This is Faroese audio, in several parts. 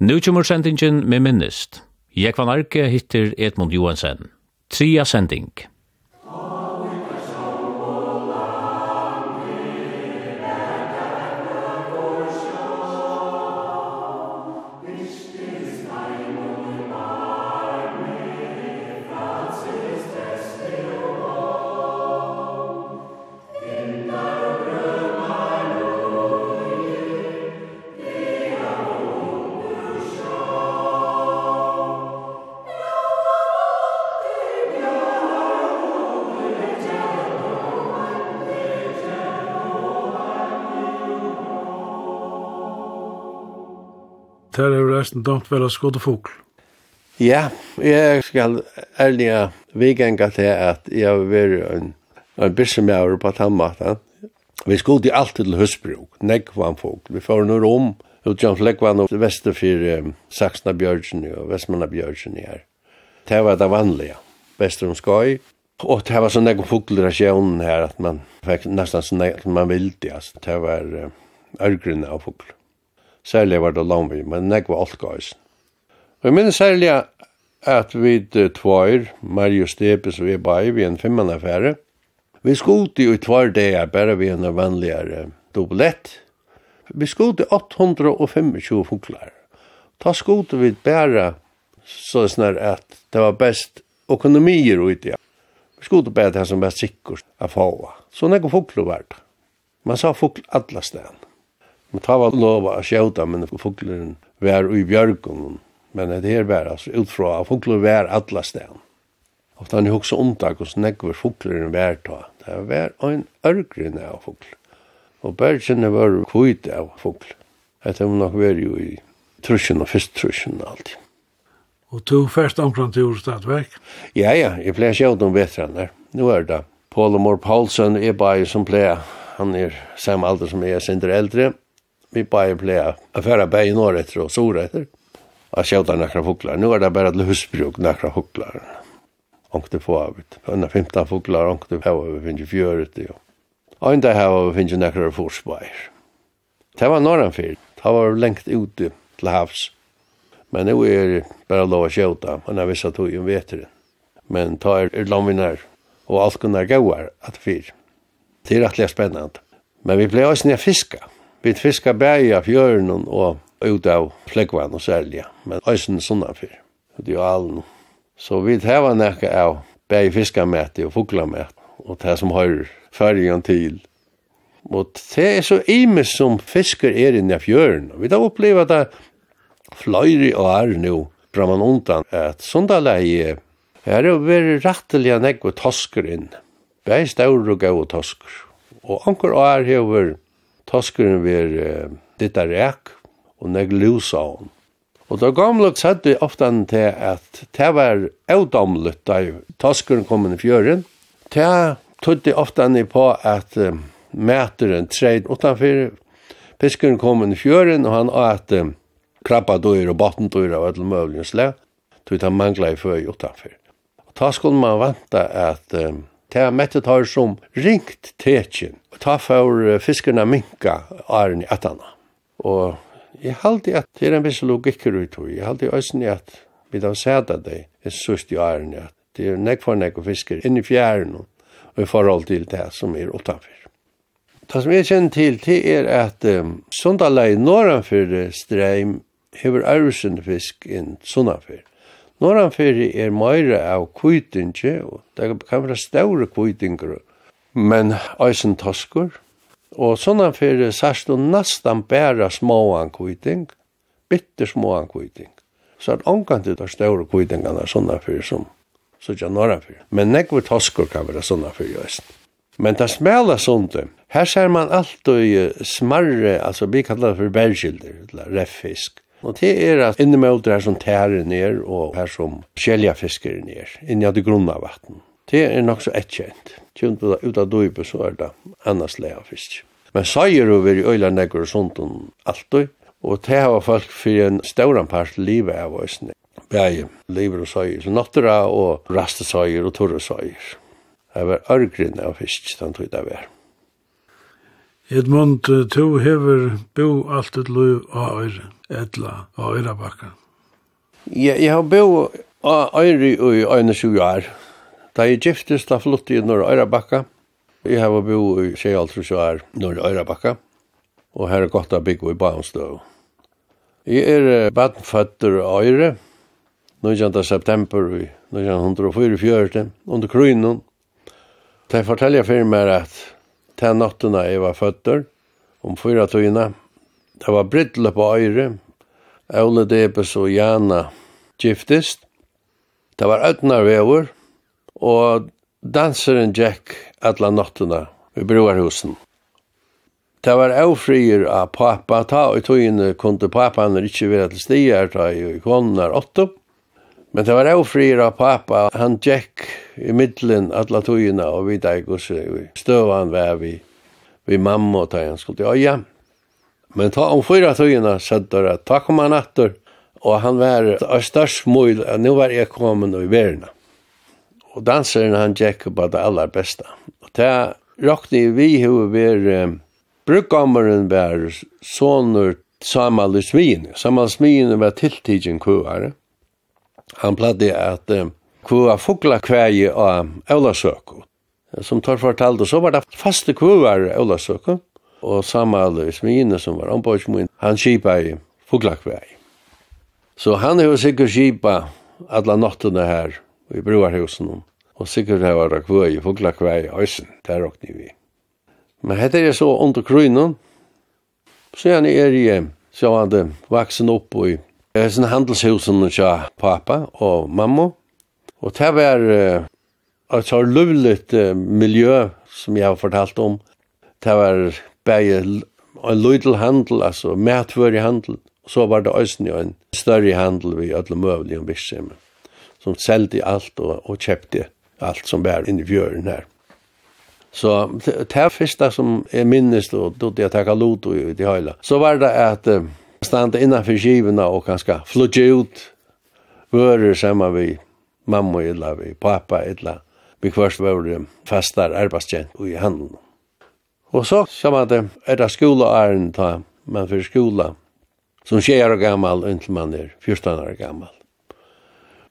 Nu kommer sendingen med minnist. Jeg van Arke hittir Edmund Johansen. Tria sending. resten dømt vel å skåde fokl. Ja, jeg skal ærlige vigenga til at jeg har vært en, en bissemjæver på tannmaten. Vi skulle alltid til høstbruk, nekvann folk. Vi får noe rom, utgjøren flekkvann og vester um, Saksna Bjørgen og Vestmanna Bjørgen her. Det var det vanlige, vester Skøy. Og det var sånn nekvann fugler i rasjonen her, at man fikk nesten sånn nekvann man vildi, altså. Det var um, ørgrunne av fugler. Særlig var det langvi, men nek var alt gais. Og jeg minnes særlig at vi tvær, Mario Stepes og jeg bai, vi en femman affære. Vi skuldi i tvoir dagar, bare vi en vanligare dublett. Vi skuldi 825 funklar. Ta skuldi vi bare så snar at det var best økonomier ute. Vi skuldi bare det som var sikkert a få. Så nek var fuklo vart. Man sa fukl alla stedene. Men ta var lov å skjøta, men fugleren var i bjørgen. Men det her var altså utfra, at fugleren var alle stedene. Og da han hoksa omtak hos nekver fugleren var ta. Det var en ørgrin av fugl. Og bergene var kvit av fugl. Det var nok var jo i trusjen og fyrst trusjen alltid. Og to først omkring til Orstadverk? Ja, ja, jeg pleier sjøt om vetrene. Nå er det Paul og Mor Paulsen er bare som pleier. Han er samme alder som jeg, er sindre eldre vi bare ble affæra bæg i norr etter og sår etter, og sjøta nekra foklar. Nå er det bare til husbruk nekra foklar. Onkte få av ut. Anna 15 fuglar, onkte få av ut, finnes fjøret det jo. Onkte få av ut, finnes nekra forsbæg. Det var norran fyr. Det var lengt ute til havs. Men nå er det bare lov å sjøta, men jeg visste at hun vet det. Men ta er langvinnar og alt kunnar gauar at fyr. Det er rettelig spennende. Men vi ble også nye fiska. Vi fiskar bæg av fjøren og ut av flekkvann og sælja, men øysen sånne fyr, det er alen. Så vi heva nekka av bæg fiskarmæti og fuglamæte, og det som har færgen til. Og det er så imes som fiskar er inni av fjøren. Vi har opplevd det fløyri og er nu, bra man undan, at sundalegi her er veri rattelig nekk og tosker inn. Bæg staur og gau og tosker. Og anker og er hever Toskeren var uh, ditt rek og nek lus av hon. Og da gamle satt vi ofte til at det var eudomlet da Toskeren kom inn i fjøren. Det tog tødde ofte på at uh, mæteren treid utanfyr. Piskeren kom inn i fjøren, og han åt uh, krabba dyr og botten dyr av alle møvlingens slag. Tøyde han mangla i føy utanfyr. Og da skulle man vanta at um, Det er mettet har som ringt tekin Og ta for fiskerna minka æren i etana. Og jeg halde at det er en viss logikker ut og jeg halde i at vi da sæda det er sust i æren at det er nek for nek og fisker inn i fjæren og i forhold til det som er utanfyr. Det som jeg kjenner til, det er at um, Sundalai norranfyr streim hever ærvsende fisk inn sunnanfyr. Norranfyrir er meira av kvitingi, og det kan være større kvitingur, men eisen toskur. Og sunnanfyrir sørst du nastan bæra småan kviting, bitter småan kviting. Så at omkant ut av større kvitingarna sunnanfyrir som sutja norranfyrir. Men nekver toskur kan være sunnanfyrir eisen. Men det smela sånt. her ser man alltid smarre, altså vi kallar det for bergilder, eller reffisk. Og det er at inni med det er som tærer ned, og her som skjelja fisker ned, inni av det grunna vatten. Det er nok så etkjent. Tjunt ut av døype så er det annars leia fisk. Men seier over i øyla negger og sånt om alt og det har folk for en stauran part livet av oss. Bæg, liver og seier, nattra og raste rasteseier og torre torreseier. Det var ørgrinn av fisk, den tog det var. Edmund, to hever bo alt et løy av øyre, etla av øyrebakka. Ja, jeg har bo av øyre i øyne 20 år. Da jeg giftes, da flyttet jeg nord øyrebakka. Jeg har bo i 26 år nord øyrebakka. Og her er godt å bygge i Bahnstøv. Jeg er badføtter av øyre. 19. september 1944, under krynen. Det forteller for meg at til nattene jeg var føtter, om fyra tøyene. Det var brittle på øyre, Aule Debes og Jana giftist. Det var ødnar vever, og danseren Jack alla nattene i broarhusen. Det var avfrier av pappa ta, og i tøyene kunne han ikke være til stier ta i konen er åtte. Men det var ofrir av pappa, han tjekk i middelen alla tøyina og vi deg og støvan var vi, vi mamma og tøyen skulle til øya. Men ta om fyra tøyina satt det, at takk han atter, og han var av størst mål, at nå var jeg kommet i verden. Og danseren han tjekk på det aller beste. Og det råkne vi hva var, um, brukkommeren var soner Samal Smien. Samal Smien var tiltidgen kvar han pladde at uh, kua fugla kvægi av Eulasøku. Som tar fortalte, så var det faste kuar Eulasøku, og Samal Smine som var ombådsmoen, han kipa i fugla kvægi. Så han har sikkert kipa alla nottene her i bruarhusen, og sikkert har vært kvægi, fugla kvægi, øysen, der råkni vi. Men hette er så under krynen, så han er i sjående vaksen opp i Jeg er sånn handelshusen og pappa og mamma. Og det var et så løvligt miljø som jeg har fortalt om. Det var bare en løydel handel, altså medtvørig handel. Så var det også en større handel vi alle møvelige virksomheter som selgte alt og, og kjøpte alt som var inne i fjøren her. Så det første som jeg minnes, og det jeg takket lot i det hele, så var det at stande innanför skivena och ganska flutja ut vörur samma vi mamma illa vi pappa illa vi kvarst var det fastar arbetstjent i handen. Og så samma det er det skolaären ta man för skola som tjejer och gammal intill man är 14 år gammal.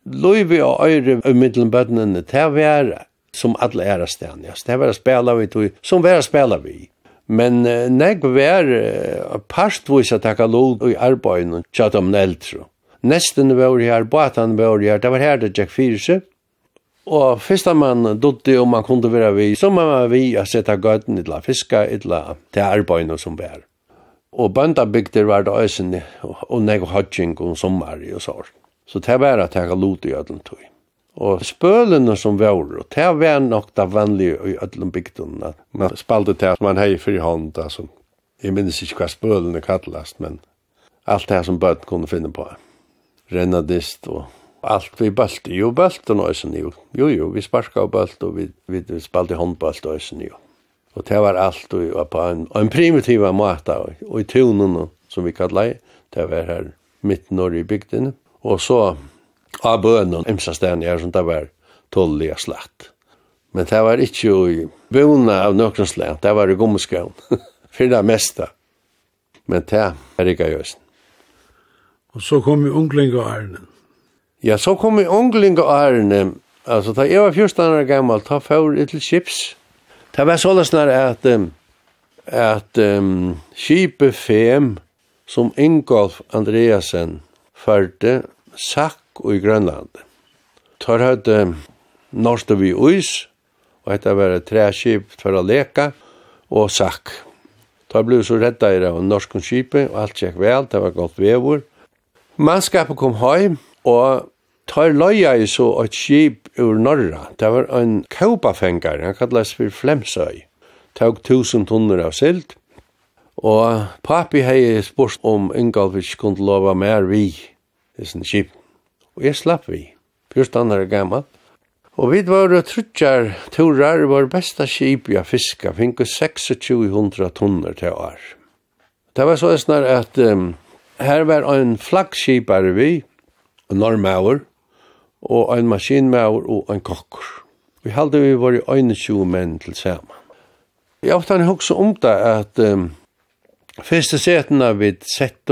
Løyvi og øyre i middelen bøttene, å være som alle ære stedene. Det er å spela vi, som vi er å spela vi. Men uh, nek var uh, partvis at taka lov i arbeidene tja om eldre. Nesten var her, batan var her, det var her det gikk fyrir seg. Og fyrsta man dutte om man kunde være vi, så man var vi a setta gøtten, idla fiska, idla til arbeidene som var. Og bøndabygder var det øysen, og nek hodging og sommar og sår. Så det var at takka lov i ødlen tog. Og spølene som var, og det var nok det vanlige i ødlom bygdene. Man spalte det som man hei fri hånd, altså. Jeg minnes ikke hva spølene kallast, men alt det som bøten kunne finne på. Renadist og allt vi bølte. Jo, bølte nå også jo. Jo, jo, vi sparka og bølte, og vi, vi, vi spalte håndbølte også jo. Og det var alt og, på en, en primitiv måte, og, og i tunen, som vi kallar det, det var her midt norr i bygdene. Og så av bønnen, imsa stedet her, som det var tålig og slett. Men det var ikke i bønene av noen slag, det var i gommeskauen, for det meste. Men det er ikke jøsen. Og så kom vi ungling og ærene. Ja, så kom vi ungling og ærene. Altså, da jeg var 14 år gammel, ta fjord til chips. Det var sånn at, um, at um, Kipe 5, som Ingolf Andreasen førte, sagt folk i Grønland. Tar hadde norsk vi uis, og etter var et træskip for å leka, og sakk. Tar ble så redda i det av norskens skipet, og alt gikk vel, det var godt vevor. Mannskapet kom heim, og tar løya i så et skip ur norra. Det var en kaupafengar, han kallas for Flemsøy. Tog tusen tonner av silt, og papi hei spurt om Ingolfich kunne lova mer vi, dessen skip og jeg slapp vi, 14 år gammal. Og vi var truttjar turar, vår besta skip ja fiska, finko 2600 tonner til år. Det var så snar at um, her var en flaggskipare vi, en normauer, og en maskinmauer og en kokkur. Vi halde vi var i 21 menn til saman. Jeg ofta han hoksa om det at um, første setene vi sett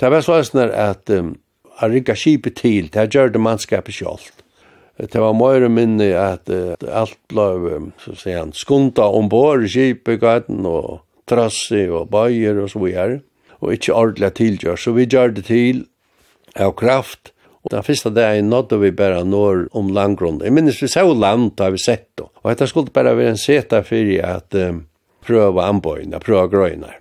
det var så snar at um, a rigga skipet til, det gjør det mannskapet sjálft. Det var møyre minni at uh, alt blei, så sier han, skunda ombord i skipet gaten og trassi og bøyer og så videre, og ikkje ordelig tilgjør, så vi gjør det til av kraft, og den første dagen nådde vi bare når om landgrunn. Jeg minnes vi så land da vi sett det, og dette skulle bare være en seta for at um, prøve anbøyene, prøve grøyene.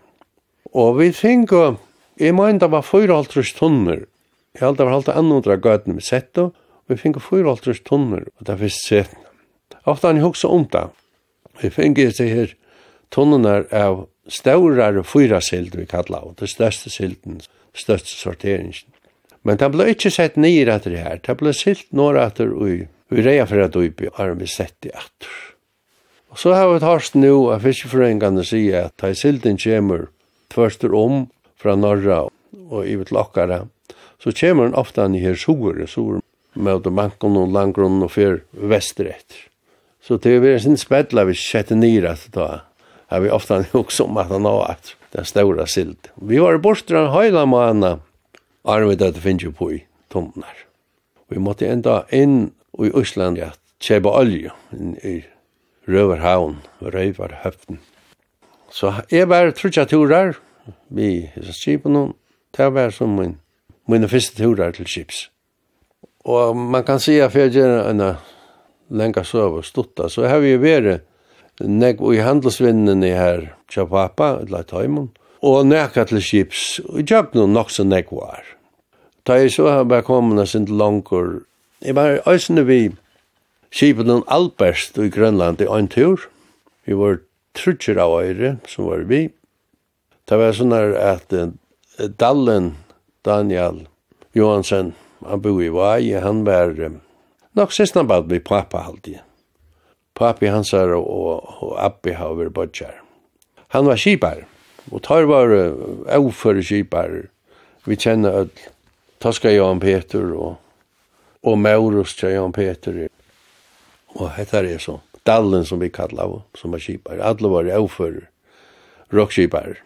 Og vi tenker, jeg mener det var 4,5 tonner Jeg halte var halte anundra gøtene med setto, og vi finko 4,5 tonner og det fyrst setna. Ofta han hoksa om det. Vi finko det her tonnerna av staurare fyra sild vi kalla av, det største silden, største sorteringen. Men det ble ikke sett nye at det her, det ble silt nor etter det ui, vi reia for at uipi, og vi sett i etter. Og så har vi tarst nu at fiskefrøyngane sier at da silden kjemur tvørstur om fra norra og i vitt okkara, så kommer han ofte han i her sår, sår med banken og langgrunnen og fyr vestrett. Så det er en spedla vi setter nere at da, har vi ofte også om at han har at den stora silt. Vi var bortre en høyla måned, arvet at det finnes jo på i tomtnar. Vi måtte enda inn i Osland at kjeba olje i Røverhavn, Røverhøften. Så jeg var trutja turar, vi skipen, noen, det var som min mine første turer til Kips. Og man kan si at jeg gjør en lenge sove og stutta, så har vi jo vært nek i handelsvinnene her til pappa, eller tøymon, og nekka til Kips, og gjør noe nok så nek var. Da jeg så har jeg kommet sin langkår, jeg var øsne vi Kipen den Alberst i Grønland i en tur. Vi var trutcher av øyre, som var vi. Det var sånn at uh, Dallen Daniel Johansen, han bor i Vaje, han var eh, nok sista bad med pappa alltid. Pappi hans er og, og, og Abbi har vært bodger. Han var kipar, og tar var avføre kipar. Vi kjenner at Toska Johan Peter og, og Maurus til Johan Peter. Og dette er så, Dallen som vi kallar, som var kipar. Alle var avføre rockskipar.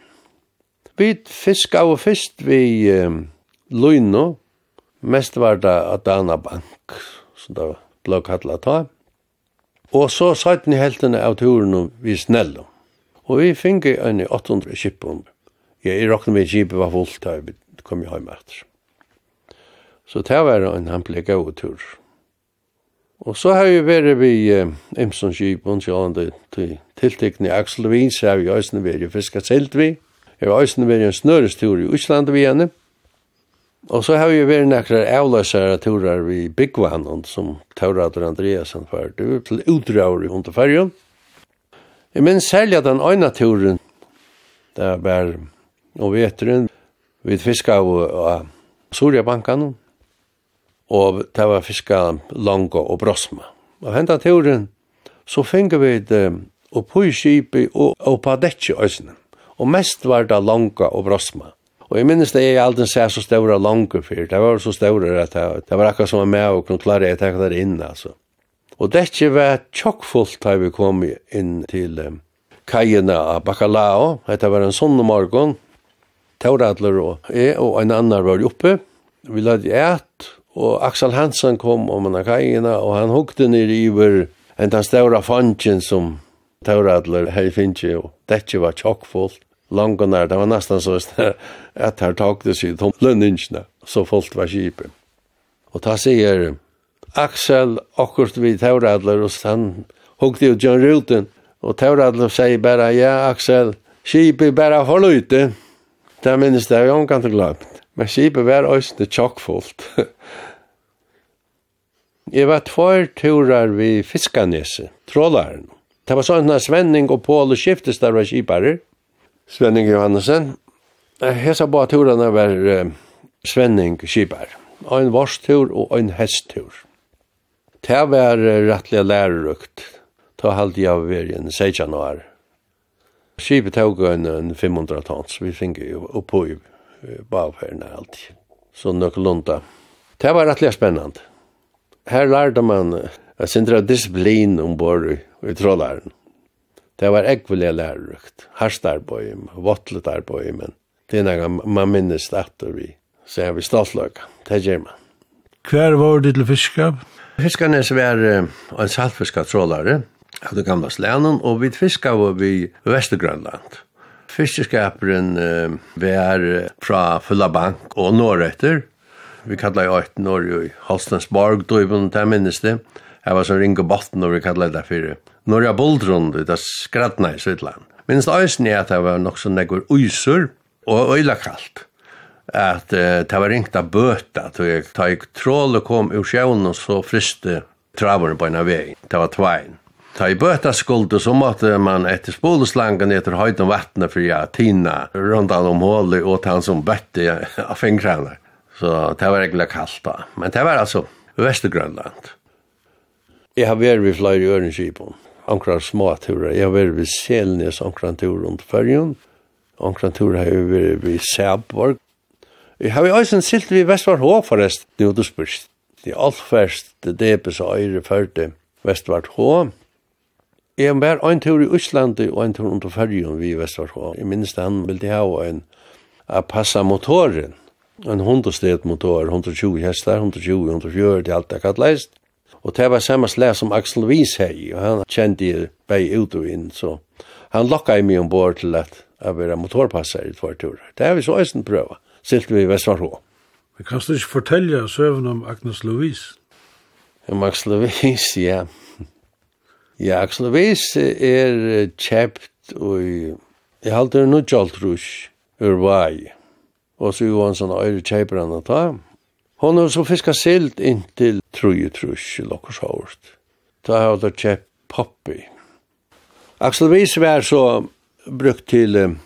Vi fiska og fyrst vi um, Luino, mest var det Adana Bank, som det ble kallet ta. Og så satt ni heltene av turen vi snello. Og vi finge en 800 kippen. Jeg ja, råkna med kippet var fullt da vi kom i hjemme etter. Så det var en hampelig gau tur. Og så har vi vært vi eh, Imson kippon, så han det tiltekne Axel Vins, har vi òsne vært fiska silt vi. Jeg har også vært en snørestur i Ísland vi henne. Og så har vi vært nekkere avløsere turer vi Byggvann, som Taurater Andreasen var til utdrager i hundefergen. Jeg minns særlig at den øyne turen, det var og veteren, vi fiska av, av Surjabankan, og det var fiska Longo og Brosma. Og hentan turen, så finner vi det oppe i skipet og oppe av dette øyne og mest var det langa og brosma. Og jeg minnes det jeg aldri ser så ståre langer fyr, det var så ståre at det, det var akkurat som var med og kunne klare jeg tekna der inn, altså. Og det ikke var tjokkfullt da vi kom inn til um, kajene av Bacalao, det var en sånn morgen, Tauradler og jeg og en annan var oppe, vi lade et, og Axel Hansen kom om en av kajene, og han hukte ned i over en av ståre fangen som Tauradler her finnes jo, det ikke var tjokkfullt langonar, det var nästan så att här det sig tom lönningarna, så fullt var kipen. Og ta sier Axel akkurat vi Tauradler, og han hukte jo John Ruten, og Tauradler sier bara, ja Axel, kipen bara håll ute. Det minnes det, jag kan inte glömt. Men kipen var ösne tjockfullt. Jeg var tvær turar vi Fiskanese, Trollaren. Det var sånn en svenning og Pål og skiftes der var kiparer. Svenning Johansen. Hesa båda turene var uh, Svenning Kibar. Ein varstur og ein hesttur. Det var uh, rettelig lærerukt. Ta halde jeg ved en 16 år. Skipet tog en 500 tons. Vi finner jo oppå i bavherrene alltid. Så nøkkelunda. Det var rettelig spennende. Her lærte man uh, sindra disiplin ombord i trollaren. Det var ekvelig lærerukt, harst arbeid, vottlet arbeid, men det er noe man minnes datter vi, så er vi stoltløk, det gjør man. Hver var det til fiskap? Fiskarnes var en saltfiska trålare av det gamla slænen, og vi fiska var vi Vestergrønland. Fiskeskaperen var fra Fullabank og Norretter. Vi kallar jo et Norge i Holstensborg, då i bunnen, det minnes det. Jeg var som ringe Botten, og vi kallar det fyrir norra boldrund i det skratna i Sydland. Minst eisen er at det var nok så neggur uysur og øyla kallt. At uh, det var ringt av bøta, tog jeg, da jeg og kom ur sjøvn og så friste traverne på en av vei. Det var tvein. Ta i bøta skulde så måtte man etter spoleslangen etter høyden vattnet for ja, tina rundan om hålet og ta han som bøtte av fingrene. Så det var egentlig kallt da. Men det var altså Vestergrønland. Jeg har vært ved flere ørenskipene ankrar små turer. Jeg har vært ved Selnes ankrar tur rundt Førjun. Ankrar tur har jeg vært ved Sæborg. Jeg har jo også en silt ved Vestvar Hå forrest, det du spørst. Det er alt først, det er det på øyre førte Vestvart Hå. Jeg har vært en tur i Øslandet og en tur rundt Førjun ved Vestvart Hå. Jeg minnes det han ville ha en a passa motoren. En hundestet motor, 120 hestar, 120, 140, det er alt det kallt leist. Og det var samme slag som Axel Wies hei, og han kjente jeg bare ut og inn, så han lokka i mig ombord til at jeg var motorpasser i tvær turer. Det har vi så eisen prøva, silt vi i Vestvarhå. Men kan du ikke fortelle søvn om Agnes Louise? Om Axel Wies, ja. Ja, Axel Wies er kjept og jeg halte det noe kjaltrush ur vai. Og så jo han sånn øyre kjeper han å ta. Hon har så fiska silt inntil truje trus lokkurs hårt. Da har jeg kjøpt poppy. Axel Wies var så brukt til um,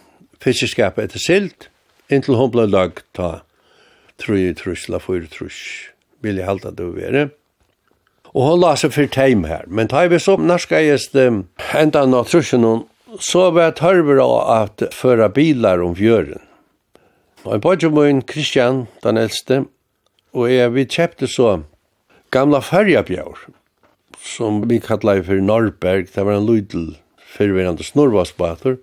fiskeskap etter silt, inntil hun ble lag ta truje trus, la fyre trus, vil jeg halda det å være. Og hon la seg for teim her, men ta vi så norskajest um, enda av trusen hun, så var tørver av at føra bilar om fjøren. Og en pojkjumøyen, Kristian, den eldste, og jeg, vi kjøpte så gamla färjabjör som vi kallar för Norrberg, det var en lydel förvirrande snorvasbator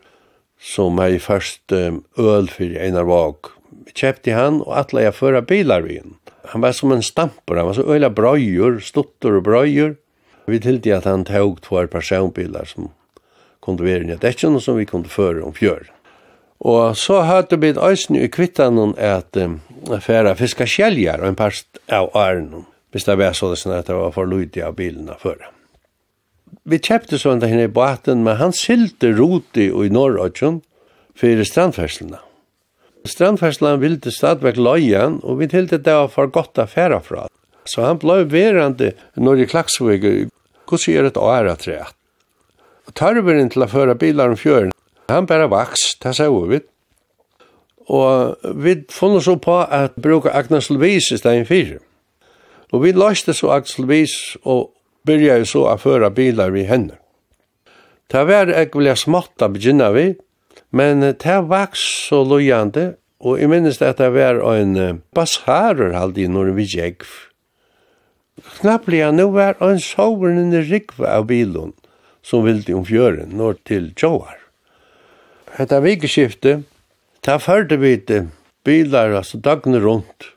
som hei først um, øl for Einar Våg. Kjøpte han og atle jeg føra bilar vi inn. Han var som en stamper, han var så øyla brøyer, stuttor og brøyer. Vi tildi at han tog tvær personbilar som kunde være inn i dekken og som vi kunde føre om fjør. Og så hadde vi et øyne i kvittan at um, færa fiska skjeljar og en parst av æren hvis det var sånn at det var for lydig av bilene før. Vi kjøpte sånn det henne i båten, men han silte roti i Norrøtjen for strandferslene. Strandferslene ville stadigvæk løyen, og vi tilte det var for godt affæra fra. Så han ble verande når i Klaksvig, hvordan gjør et åra treet? Og tarveren til å føre bilar om fjøren, han bare vaks, det sa vi. Og vi funnet så på at bruka Agnes Lovise i stedet fyrir. Og vi løste så akselvis og byrja så å føre bilar vi henne. Det var ikke vel smått å begynne vi, men det vaks så lojande, og jeg minnes at det var en basharer halde vi gikk. Knapplig han nå var en sovrende rikve av bilen som vilde om fjøren når til Joar. Hetta vikeskifte, ta førte vi til bilar, altså dagene rundt,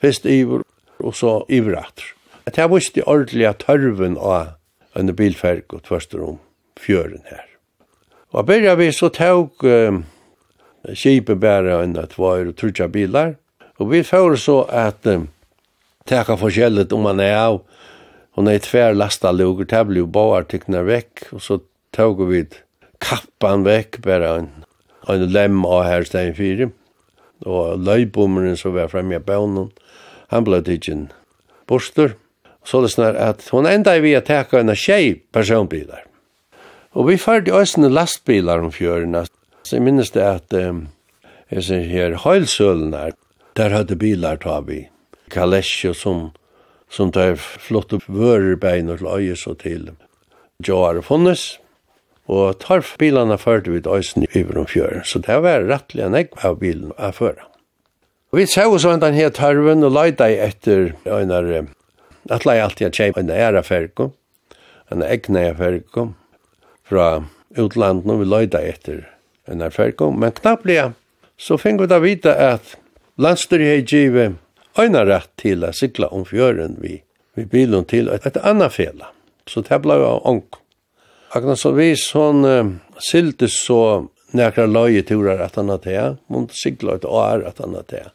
fest iver og så ivratter. At jeg visste ordentlig at tørven av en bilferg og tvørste om fjøren her. Og byrja vi så tog um, kipen bare enn at var og trutja bilar, og vi får så at um, teka forskjellet om man er av, og er tver lasta lugur, det blir jo bare tykna vekk, og så tog vi kappan vekk, bare en, en lem av her stein fire. og løybommeren som var fremme i bønnen, han ble dikken borster. Så det snar at hon enda vi at teka en tjei personbilar. Og vi fyrde òsne lastbilar om fjörerna. Så jeg minnes det at um, jeg ser her høylsølene, der hadde bilar ta vi. Kalesje som, som tar flott opp vørebein og løyes og til. Joar funnes, og tar bilarna fyrde vi òsne i om fjörerna. Så det var rettelig en egg av bilen av. Og vi jo sånn den her tørven og leita etter øynar at lei alltid at kjeipa en æra ferko, en egna ferko fra utlandet og vi leita etter en ferko, men knapplega så fengur vi da vita at landstyri hei give øynar rett til å sikla om fjøren vi, vi bilen til et et annet fela. Så det ble jo ånk. Akkurat så vis, hon uh, siltes så nekra løye turer at han at mot mun sigla et år at han at.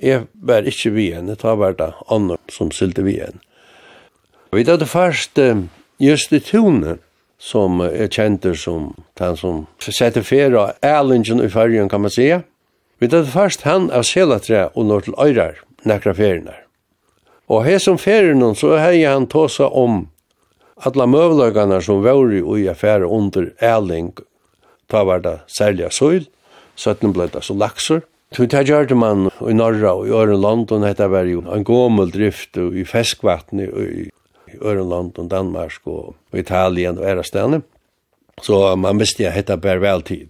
Jeg var ikke vi igjen, ta var det andre som sylte vi igjen. Vi hadde først uh, just i Tune, som er kjenter som den som setter fer av Erlingen i fargen, kan man säga. Vi hadde først han av Selatre og når til Øyrar, nekra feriene. Og her som ferien, så har han tåsa om alla mövlagarna som var i och under Erling, ta var det særlig av så att ble det så lakser, Tu ta gjorde man i norra og i Ørenland og dette var jo en gommel drift og i feskvattnet i Ørenland og Danmark og, og Italien og æra ære Så man visste jeg dette vel tid.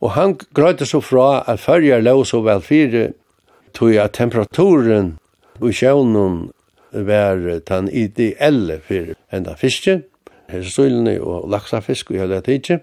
Og han grøyte så fra at førjer lå så vel fire tog at temperaturen i sjøvnen var den ideelle for enda fiske, hestøylene og laksafisk og hele tiden.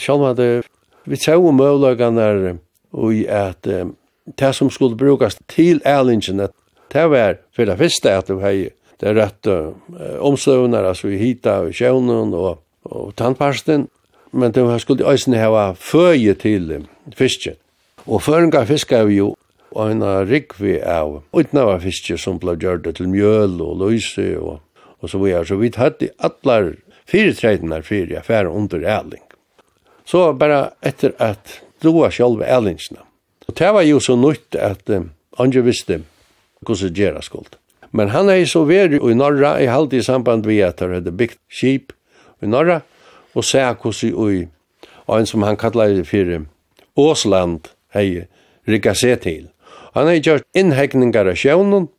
Sjøvn hadde vi tjau møvlagene og i at um, det som skulle brukast til ælingen, det var for det første at du hei det rette uh, omstøvner, altså i hita og sjøvnen og, og tannparsten, men du skulle eisen hava føje til um, fisken. Og føringa fiska er jo og en rikvi av utnava fiske som ble gjørt til mjøl og løyse og, og så videre. Så vi hadde allar fire treidene fyrir affæra under ærling. Så bara etter at stua sjálva ærlingsna. Og det var jo så nytt at um, Anje visste hvordan gjera skuld. Men han er så veri i Norra i halde i samband vi at han hadde byggt skip i Norra og se hvordan i og en som han kallar det fyrir Åsland hei rikka seg til. Han hei gjort innhegningar av sjøvnen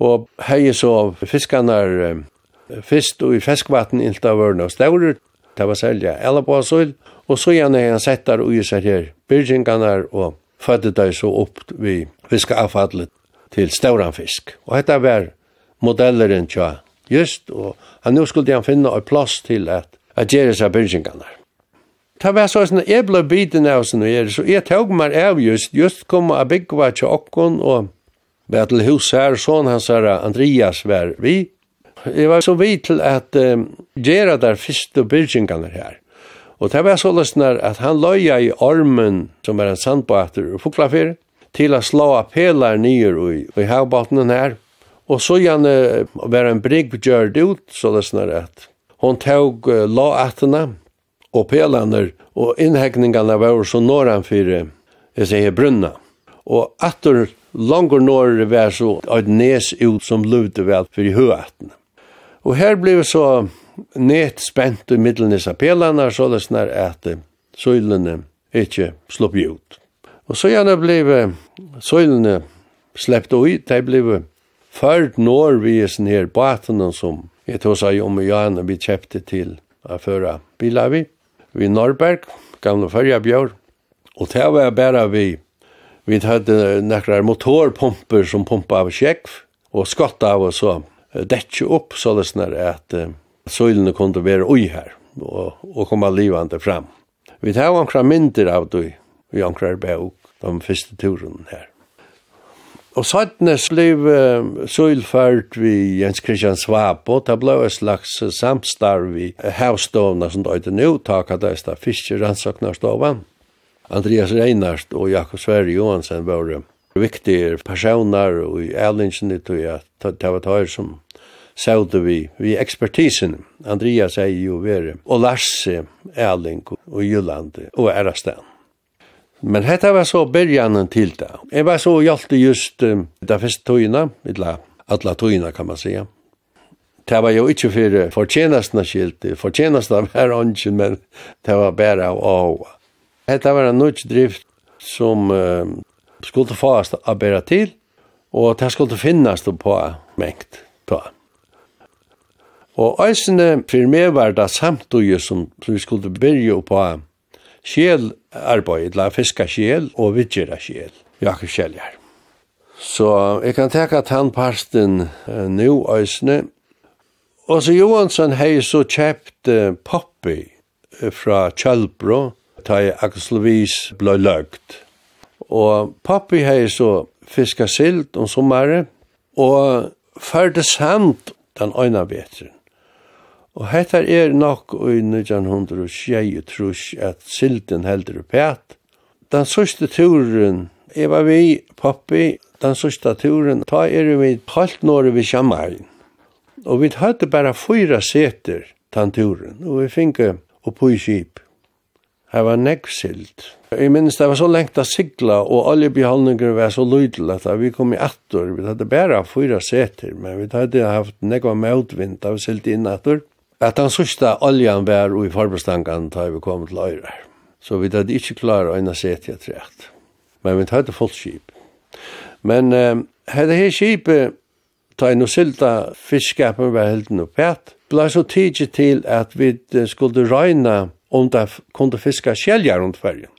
og hei så fiskanar fyrst og i feskvatten ilta vörna og staurer, det var særlig elabasøyl, og så gjerne hei han settar ui seg her byrgingarnar og fødde dei så opp vi fiskaavfallet til Stauranfisk. Og dette var modelleren tja just, og han nu skulle han finna ei plass til at, at gjere seg byrgingarnar. Ta var så sånn, jeg ble biten av sånn og gjere, så jeg tog meg av just, just kom a byggva tja okkon, og var til hus her, sånn hans her, Andreas var vi. Jeg var så vidt til at um, gjere der fyrste byrgingarnar her. Og det var så løsner at han løya i ormen, som var en sandbater og fuklafer, til å slå av pelar nyer i, i havbaten her. Og så gjerne var en brygg gjørt ut, så løsner at hon tog uh, låatene og pelene, og innhegningene var så når han for, jeg sier, brunna. Og atter langer når var så et nes ut som luvde vel for i høatene. Og her ble så net spent i middelnissa pelarna så det snar at søylene ikke slopp ut. Og så gjerne ble søylene släppt ut, de ble ført når vi er sånn her baten som jeg tog seg om og gjerne vi kjøpte til å føre biler vi, vi Norrberg, gamle førja bjør, og det var bare vi, vi hadde nekkrar motorpumper som pumpa av kjekv, og skotta av og så dekje opp sånn at søylene kunne være ui her, og, og komme livende fram. Vi tar ankra myndir av det, vi ankra bæg, de første turene her. Og sattnes liv uh, søylfart vi Jens Christian Svabo, det ble et slags samstarv i havstovna som døyde nå, taket det er fiskerannsaknarstovan. Andreas Reinhardt og Jakob Sverre Johansen var viktige personer og i Erlingsen, i tog at det var tøyre som saude vi, vi ekspertisen, Andreas er jo vere, og Larsi, Erling og Jylland og Erastan. Men hetta var så byrjanen til det. Jeg var så hjalte just um, det første tøyene, eller alle tøyene kan man säga. Det var jo ikke for fortjenestene skilt, fortjenestene var ikke, men det var bare av åa. Hetta var en nødt drift som um, skulle fast å bære til, og det skulle finnes på mengt. Ta. Og eisene for meg var det samtidig som vi skulle byrja på skjelarbeid, la fiska sjel og vidgjera sjel, Jakob skjeljar. Så jeg kan teka tannparsten uh, nu eisene. Og så Johansson hei så kjept uh, Poppy uh, fra Kjølbro, ta i Akoslovis blå løgt. Og Poppy hei så fiska silt om sommare, og fyrde sand den øyna vetren. Og hetta er nok i 1906 trus at silden heldur pæt. Den sørste turen, jeg var vi, Poppi, den sørste turen, ta er vi halvt når vi kommer Og vi hadde bare fyra seter den turen, og vi finke oppå i kip. Her var nekk sild. Jeg minns det var så lengt å sigla, og alle beholdninger var så lydel at vi kom i attor. Vi hadde bare fyra seter, men vi hadde haft nekk av av sild inn attor. At den sørste oljan var i forbestangene da vi kom til øyre. Så vi hadde ikke klart å sette et rett. Men vi hadde fullt skip. Men uh, hadde her skipet, ta inn og silta fiskskapen var helt noe pæt, ble så tidlig til at vi skulle røyne om det kunne fiske skjeljer rundt fergen.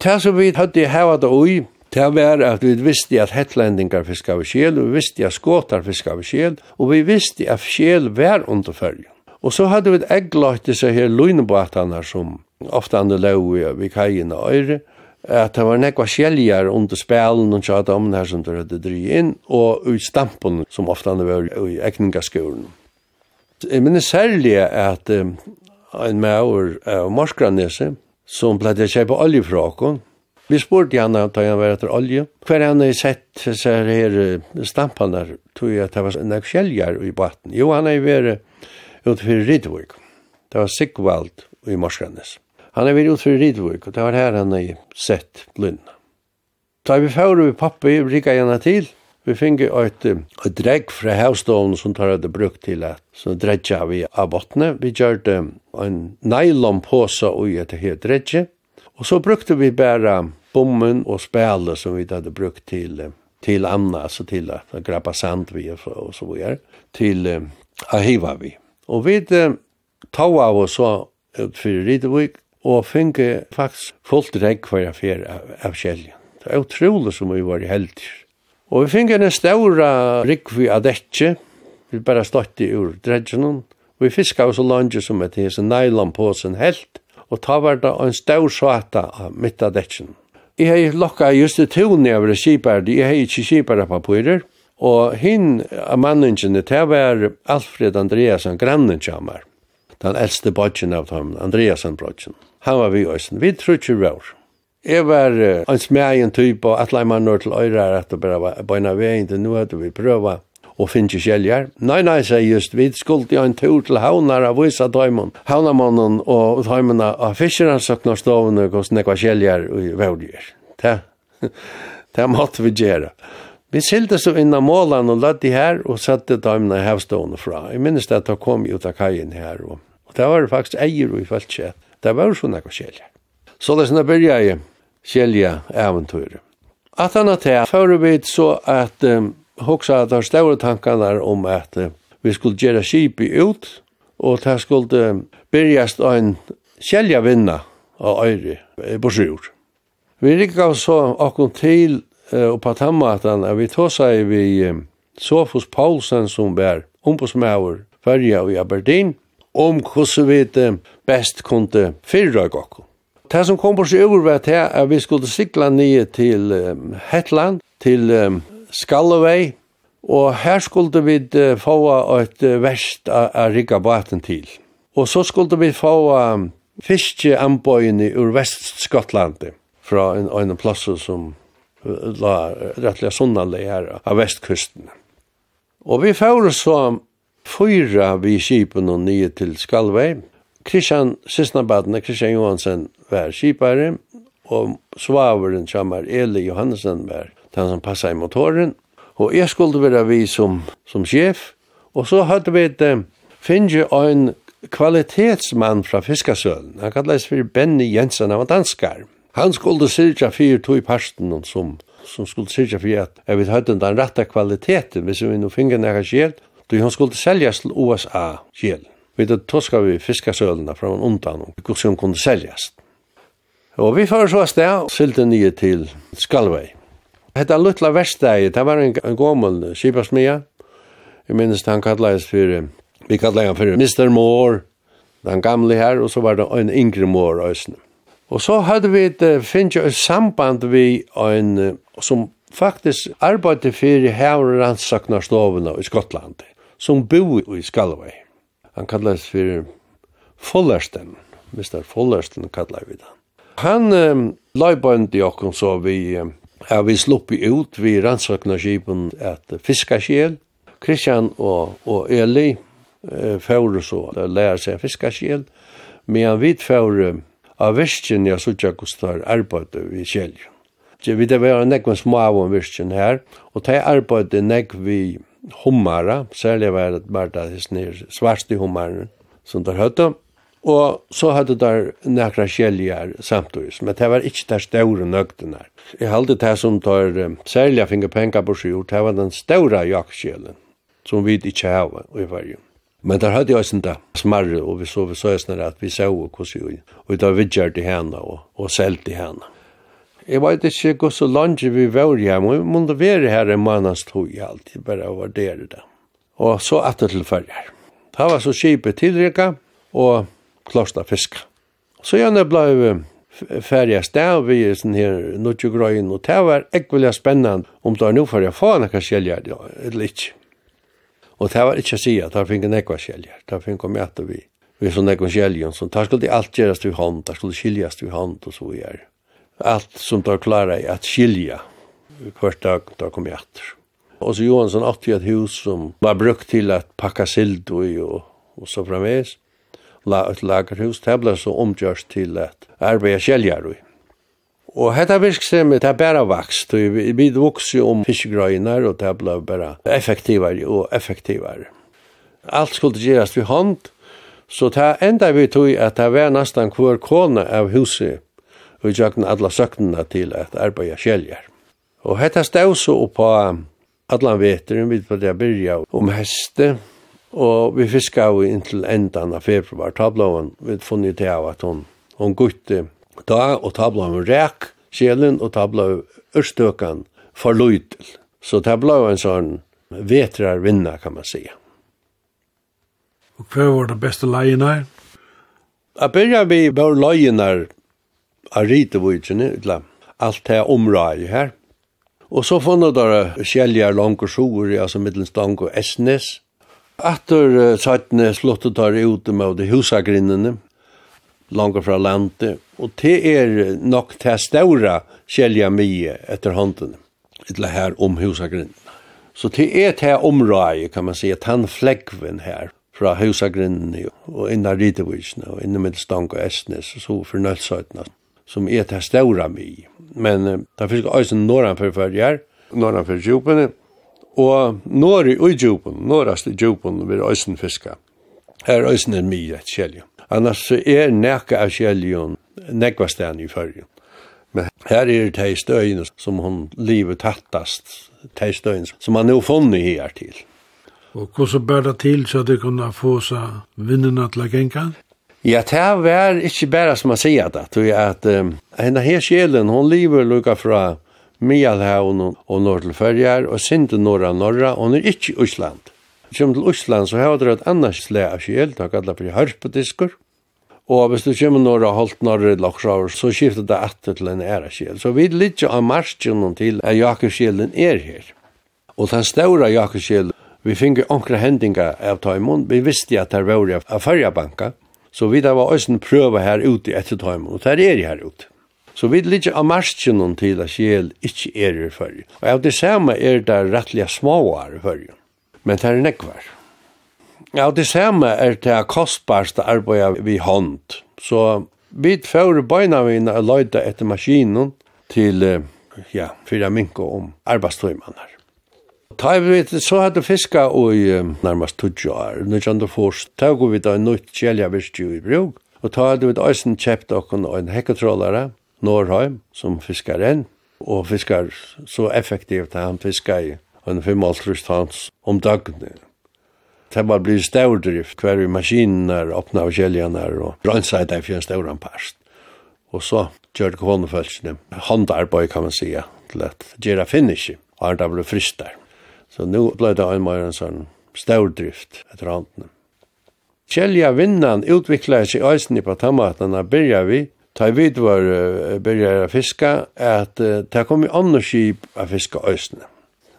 Det som vi hadde hevet det ui, Det var at vi visste at hettlendingar fiskar av skjel, og vi visste at skåtar fiskar av skjel, og vi visste at skjel var under fergen. Og så hadde vi et egglagt disse her løgnebåtene som ofte andre løy ved kajen og øyre, at det var nekva skjeljar under spelen og tjata om her som du hadde dri inn, og ut stampen som ofte andre var i ekningaskolen. Jeg minner særlig at um, en maur av Morskranese, som pleide å kjøpe olje fra åkken, Vi spurte han da han var etter olje. Hver han har sett disse her stampene, tror jeg at det var nek skjeljar i baten. Jo, han har vært utfyrir Rydvig. Det var Sigvald i Morskannes. Han er vært utfyrir Rydvig, og det var her han er sett blindna. Da vi fører vi pappi, rikka gjerne til, vi fingi et, et dregg fra havstålen som tar hadde brukt til at så dredja vi av bottene. Vi gjør det en nylonpåse og et her dredje, og så brukte vi bare bommen og spæle som vi hadde brukt til til Anna, altså til å grabba sand vi og så videre, til uh, Ahiva vi. Og vi tog av oss så ut for Rydevik, og finge faktisk fullt regg for jeg fer av, av kjeljen. Det er utrolig som vi var i heldig. Og vi fikk en større rigg vi av dette, vi bare stått i ur dredgen, vi fiska oss så langt som et hese nylon på sin helt, og ta var det en står svata av mitt av dette. Jeg har lokka just i tunne over skipar, jeg har ikke skipar av papirer, Og hinn av manningene, det var Alfred Andreasen, grannen kjammer. Den eldste bodgen av dem, Andreasen bodgen. Han var vi òsen. Vi trutsi rår. Jeg var uh, ans megen typ og atle mann når til øyre at det bare var bøyna veien til nå at vi prøva og finne kjeljar. Nei, nei, sier just, vi skulle jo en tur til havnar av vissa døymon. Havnamannen og døymona av fiskeran søkna stovene hos nekva kjeljar og vevdjer. Det, det måtte vi gjøre. Vi silde så inn av målan og ladde her og satte damene hevstående fra. Jeg minnes det at de kom ut av kajen her. Og, og det var faktisk eier og i feltkje. Det var jo noe kjelje. Så det er sånn byrja jeg kjelja eventyr. At han at her, vi så at um, hoksa at de større tankene om at uh, vi skulle gjøre kipi ut, og det skulle um, byrjast en kjelja vinna av øyre, borsjord. Vi rikka så akkur til og på tammatan at vi tåsa i vi Sofus Paulsen som var ombudsmauer fyrja i Aberdeen om hvordan vi best kunne fyrra gokko. Det som kom på seg over var til at vi skulle sikla nye til um, Hetland, til um, Skalloway, og her skulle vi få et verst av rigga baten til. Og så skulle vi få um, fiskeanbøyene ur Vestskottlandet fra en, en plass som la rettelig sunnanlig her av vestkusten. Og vi får så fyra vi kipen og nye til Skalvei. Kristian Sissnabadne, Kristian Johansen, var kipare, og svaveren kommer Eli Johansen var den som passet i motoren. Og jeg skulle være vi som, som sjef, og så hadde vi et finne en kvalitetsmann fra Fiskasølen. Han kallet for Benny Jensen, han var danskar. Han skulle syrja fyrir tog parsten som, som skulle syrja fyrir at jeg vil høyden den rette kvaliteten hvis vi nå finner nekka kjell, då han skulle seljas til USA kjell. Vi då toska vi fiskasølene fra en undan og hvordan hun kunne seljas. Og vi fyrir så sted og sylte nye til Skalvei. Hetta lutla verstegi, det var en, en gommel kipasmia. Jeg minnes han kallades fyrir, vi kallades han fyrir Mr. Moore, den gamle her, og så var det en yngre Moore òsne. Og så hadde vi et, finnes et samband vi en, som faktisk arbeidde for havransaknarslovene i Skottland, som bo i Skalvei. Han kalles for Fullersten, Mr. Fullersten kallar vi det. Han um, løybøyndi okkur så vi um, Ja, vi sluppi ut, vi rannsakna skipen at fiska. Kristian og, og Eli uh, fæure så, lærer seg fiskaskjel. Men vi fæure av virkjen jeg sutja kustar arbeid i kjeljen. Så vi det var nekven små av om virkjen her, og det arbeid nek vi hummara, særlig var det bare det svarste hummaren som der høtta, Og så hadde der nekra kjeljar samtidig, men det var ikke der større nøgten her. Jeg halde det som tar særlig finge penga på sjur, det var den større jaktkjelen, som vi ikke hava i varje. Men der hadde jeg sin da smarre, og vi så vi så søsner at vi så hos jo, og da vidgjør til henne og, og selv til henne. Jeg vet ikke hvor så langt vi var hjemme, vi måtte være her en måneds tog i alt, bare å vurdere det. Og så atter til følger. Det var så kjipet tilrykka og klosta fisk. Så gjerne ble färja sted, vi er sånn sån här nutjegröjen og det var ekviliga spennende, om det var nu för jag får några kälja eller ikke. Og det var ikke å si at det finnes nekva skjeljer. Det finnes om møte vi, vi er som nekva skjeljer. Så det skulle alt gjøres til hånd, det skulle skiljes til hånd og så gjør. Alt som det klarer at skilja hvert dag da kom jeg etter. Og så Johansson åtte et hus som var brukt til at pakka sild og, og, og så fremvis. La, et lagerhus, det ble så omgjørst til at arbeid skjeljer og Og hetta virksemmet er bara vakst, og vi vuxi om fiskegrøyner, og det ble bara effektivare og effektivare. Alt skulle gjerast við hånd, så det enda vi tog at det var nesten hver kone av huset, og vi tjøkken alla søknene til at arbeida kjeljer. Og hetta stod så oppa allan veteren, vi var det byrja om heste, og vi fiska jo inntil endan av februar, tablauen, vi funnet til at hon, hon gutte Da, og ta blei en ræk sjelen, og ta blei ørstøkan for løytel. Så ta blei en sånn vetrar vinna, kan man säga. Og hva var det beste leiene? Jeg begynner vi på leien her, av Ritevudgjene, alt det området her. Og så fann det skjeljer langt og sjoer, altså middelstang og Esnes. Etter sattene slottet tar ut med de husagrinnene, langt fra landet, og det er nok til ståra kjelja mye etter hånden, etter her om husagrinden. Så det er til området, kan man si, at han fleggven her, fra husagrinden og innan Ridevisene og innan Middelstank og Estnes og så for Nølsøytene, som er til ståra mye. Men uh, det finnes fisk også noen for følger, norran for djupene, og norri og djupen, norrast i djupen vil øysen fiska. Her øysen er mye et. Annars er nekka av kjeljon nekvastan i fyrjon. Men her er det støyene som hun livet tattast, de støyene som han nå funnet her til. Og hvordan bør det til så det kunne få seg vinnerne til å genka? Ja, det var ikke bare som man sier det, tror jeg at um, henne her sjelen, hun lever lukka fra Mialhavn og Nordlførjar og Sinte Norra Norra, og hun er ikke i Øsland kommer til Osland, så har du et annars slag av kjel, det har kallet for harpediskur, og hvis du kommer några holdt norr i loksraver, så skifter det atter til en æra kjel. Så vi ligger av marsjen til at jakerskjelen er her. Og den større jakerskjelen, vi finner onkra hendinga av Taimund. vi visste at det var av fyrjabanka, så vi da var også en prøve her ute etter Taimund, og der er jeg her ute. Så vi ligger av marsjonen til at kjel ikke er i fyrja. Og av det samme er det rettelig småar i fyrja men det er nekvar. Ja, det samme er det kostbarste arbeidet vi hånd. Så vi får beina vi og løyde etter maskinen til, ja, fyra minko om arbeidstøymaner. Ta vi vet, så hadde fiska i nærmast 20 år, 1904, ta går vi da en nytt kjeljavirstju i brug, og ta hadde vi da eisen kjept okken og en hekketrollare, Norheim, som fiskar enn, og fiskar så effektivt at han fiskar i en 55 hans om dagene. Det var blitt stavdrift, hver i maskiner, åpna av kjeljaner og rannsajda i fjern stavran parst. Og så gjør det kvonefølsene, håndarbeid kan man sija, til at gjøre finish, og han da ble fristar. Så nu ble det en mer en sånn stavdrift etter håndene. Kjelja vinnan utvikla seg eisen i på tamatene, byrja vi, ta vid var byrja fiska, at det kom i andre skip av fiska øysene.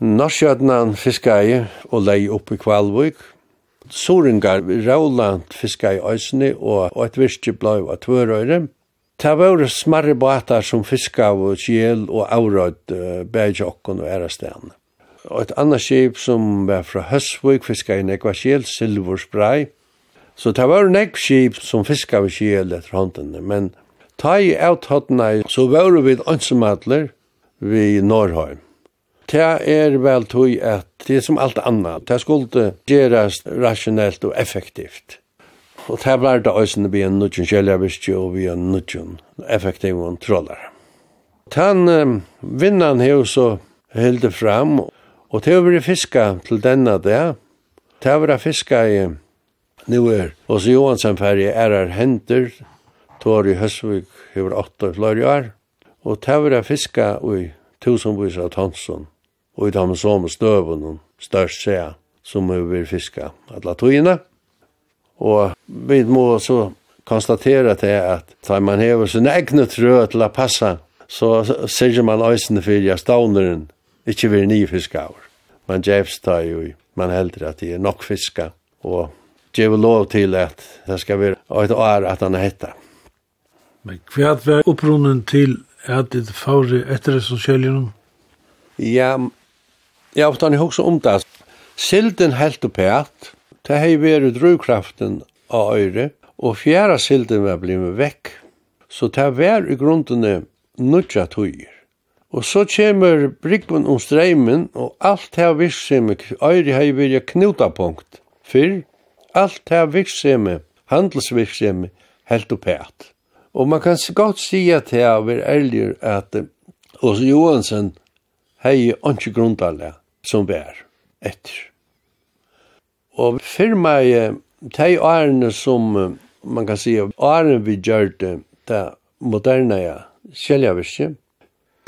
Norsjøtnan fiskar og lei opp i Kvalvik. Soringar råland fiskar i Øysene og et virke blei av tvørøyre. Ta var smarre båtar som fiska av kjel og avrøyd bergjokken og ærestegn. Og et annet skip som var fra Høsvik fiska i nekva kjel, Silverspray. Så det var nekv skip som fiska av kjel etter håndene, men ta i avtattene så var vi ansumatler vi Norrheim det er vel tog at det er som alt annet, det skulle gjøres rasjonelt og effektivt. Og det blir det også vi en nødgjøn kjellervistje og vi en nødgjøn effektiv og trollere. Tan um, vinnan her så hilde fram, og det har vært fiska til denne det. Det har vært fiska i Nuer, er hos Johansen ferie er her henter, tår i Høsvig, hever åtta flere år, og det har vært fiska i tusenvis av Tonsson og i dem som støvun størst seg som vi vil fiska alla togene. Og vi må så konstatera til at da man hever sin egne trø til å passa, så sier man øysen for jeg stavneren ikke vil nye fiske over. Man gjevs da jo, man heldur at det er nok fiska, og gjevs lov til at det skal være et år at han er. Men hva er opprunnen til at det fagre etter sosialen? Ja, Ja, og ofte hugsa um det. Silden helt og pært, ta har veru drøykraften av øyre, og fjæra silden var blitt vekk. Så ta vær i grunden nødja tøyer. Og så kemur brikbun om streimen, og alt det virksomhet, øyre har vært knutapunkt. Fyrr, alt det virksomhet, handelsvirksomhet, helt og pært. Og man kan godt si at det er ærlig at Åse Johansen hei ikke grunntallet som bær etter. Og firma meg, de årene som, man kan si, årene vi gjør det, det moderne ja, sjæljavirke,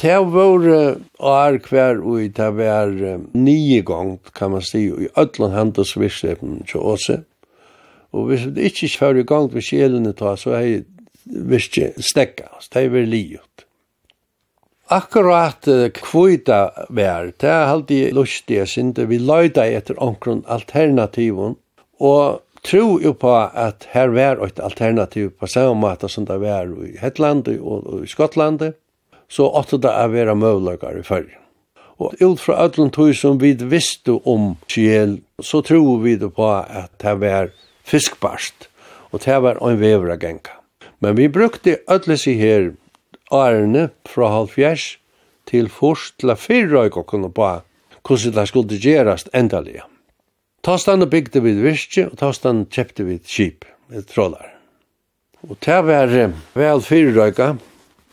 det var år hver og det var nye gang, kan man si, i ødland handelsvirksomheten til Åse. Og hvis det ikke var i gang med sjelene ta, så er det virkelig snekka, det var livet akkurat kvita vær, det er alltid lustig, jeg synes vi løyda etter omkron alternativen, og tro jo på at her vær et alternativ på samme måte som det vær i Hetlandet og i Skottland, så åtte det er være møvløkker i fyrre. Og ut fra ödlun tog som vi visste om kjel, så tror vi på at det var fiskbarst, og det var en vevra genka. Men vi brukte ödlis her årene fra halvfjers til først til å fyrre og kunne på hvordan det skulle gjøres endelig. Tastan bygde vi virke, og tastan kjøpte vi skip, et trådar. Og det var vel fyrre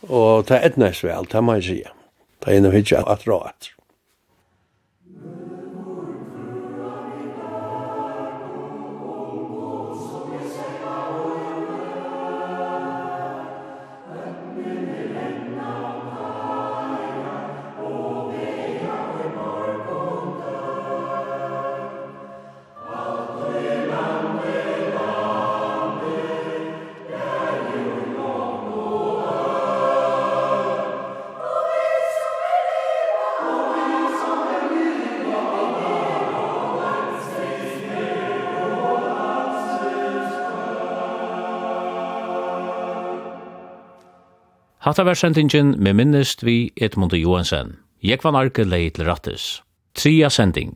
og det er etnæs vel, det må jeg si. Det er noe hitje at råat. Hatta var sendingen med minnest vi Edmund Johansen. Jeg var narke leid til rattes. Tria sending.